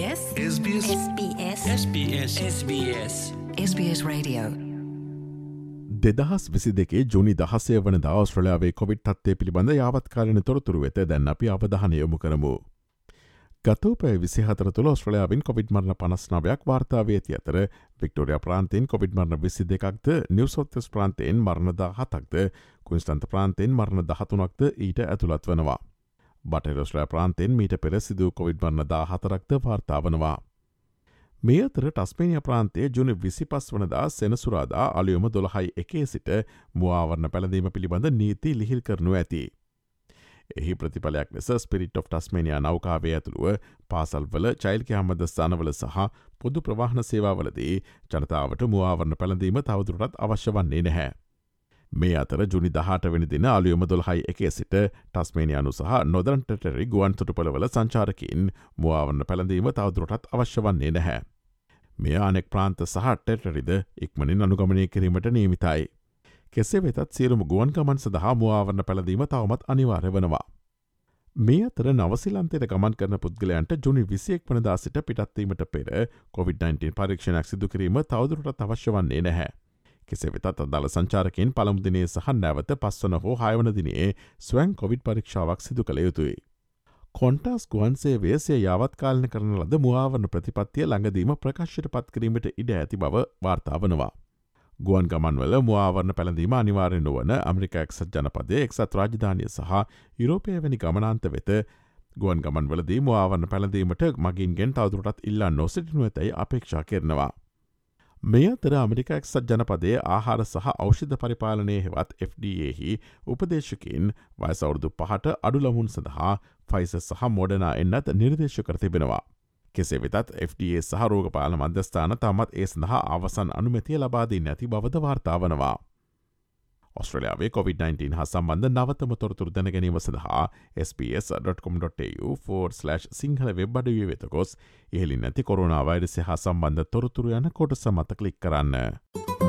SBS SBS SBS SBS SBS Radio දෙදහස් විසි දෙකේ ජුනි දහසය වන දවස්ශ්‍රලයාාවේ කොවිඩ් තත්වය පිළිබඳ යාවත්කාලන තොරතුරු වෙත දැන් අපි අවධානයොමු කරමු. ගතෝපය විසිහතර තුළ ස්්‍රලයාාවෙන් කොවිඩ් මරණ පනස්නාවයක් වාර්තාාවේ ඇති අතර වික්ටෝරිය ප්‍රාන්තයෙන් කොවිඩ් මරණ විසි දෙකක්ද නිවසොත්තස් ප්‍රාන්තයෙන් මරණදා හතක්ද කුන්ස්තන්ත ප්‍රාන්තයෙන් මරණ දහතුනක්ද ඊට ඇතුළත් වනවා. බටරස්්‍රෑ ප්‍රාන්තයෙන් මීට පෙර සිදූ කොවිඩ් මරණ දා හතරක්ද වාර්තාාවනවා. මේ අතර ටස්පේනිය ප්‍රාන්තේ ජුන විසි පස් වනදා සෙනසුරාදා අලියුම දොළහයි එකේ සිට මුවාවරණ පැළඳීම පිළිබඳ නීති ලිහිල් කරනු ඇති. එහි ප්‍රතිඵලයක් ලෙස ස්පිරිට් of ටස්මේනියා නෞකාවේ ඇතුළුව පාසල්වල චෛල්ක හමද ස්ථානවල සහ පොදු ප්‍රවාහන සේවාවලදී ජනතාවට මුවාවරණ පැළඳීම තවදුරටත් අවශ්‍ය වන්නේ නැහැ. මේ අතර ජුනි දහට වෙනි දින අලියුම දොල්හයි එකේ සිට ටස්මේනයානු සහ නොදරන්ටටරි ගුවන් තුටුපලවල සංචාරකින් මුවාවන්න පැළඳීම තවදුරටත් අවශ්‍ය වන්නේ නැහැ. මේ අනෙක් ප්‍රාන්ත සහ ටෙටරිද ඉක්මනින් අනුගමනය කිරීමට නීමිතයි. කෙසේ වෙතත් සියලුම ගුවන් ගමන් සඳහා මුවාවරණ පැළඳීම තවමත් අනිවාර්ය වනවා. මේ අතර නවසිලන්තයට ගමන් කරන පුද්ගලයන්ට ජුනි විසියෙක් වනදා සිට පිටත්වීමට පෙර COVID-19 පරීක්ෂණයක් සිදු කිරීම තවදුරට අවශ්‍ය වන්නේ නැහැ. කෙසේ වෙතත් අදාළ සංචාරකයෙන් පළමුදිනේ සහ නැවත පස්වන හෝ හයවන දිනේ ස්වැන් කොවිඩ් පරීක්ෂාවක් සිදු කළ යුතුයි. කොන්ටස් ගුවන්සේ වේසය යාවත්කාලන කරන ලද මුවාවන ප්‍රතිපත්තිය ළඟදීම ප්‍රකාශයට පත් කිරීමට ඉඩ ඇති බව වාර්තාාවනවා. ගුවන් ගමන්වල මුවාවරණ පැළඳීම අනිවාරෙන් නුවන අමරික එක්සත් ජනපදය එක්සත් රාජධානය සහ යුරෝපය වැනි ගමනාන්ත වෙත ගුවන් ගමන්වලදී මුවාවන්න පැළඳීමට මගින්ගෙන් තවදුරටත් ඉල්ලා නොසිටිනුව ඇතැයි අපේක්ෂා කරනවා. මේ අතර අමරික එක්සත් ජනපදේ ආහාර සහ ෞෂධ පරිපාලනය හෙවත් FDAහි උපදේශකින් වයසවුරුදු පහට අඩුලමුන් සඳහා ෆයිස සහ මොඩනා එන්නත් නිර්දේශ කර තිබෙනවා. කෙසේ වෙතත් FDA සහ රෝගපාල මධ්‍යස්ථාන තමත් ඒ සඳහා අවසන් අනුමැතිය ලබාදී නැති බවද වාර්තාවනවා. ඔස්ට්‍රලයාාවේ COොVID-19 හා සම්බන්ධ නවතම තොරතුර දැන ගැනීම සඳහා ps.com.tu4/ සිංහල වෙබ් අඩුවේ වෙත ගොස් ඉහලින් නැති කොරුණාවයිරස හා සම්බන්ධ තොරතුර යන කොට සමත කලික් කරන්න.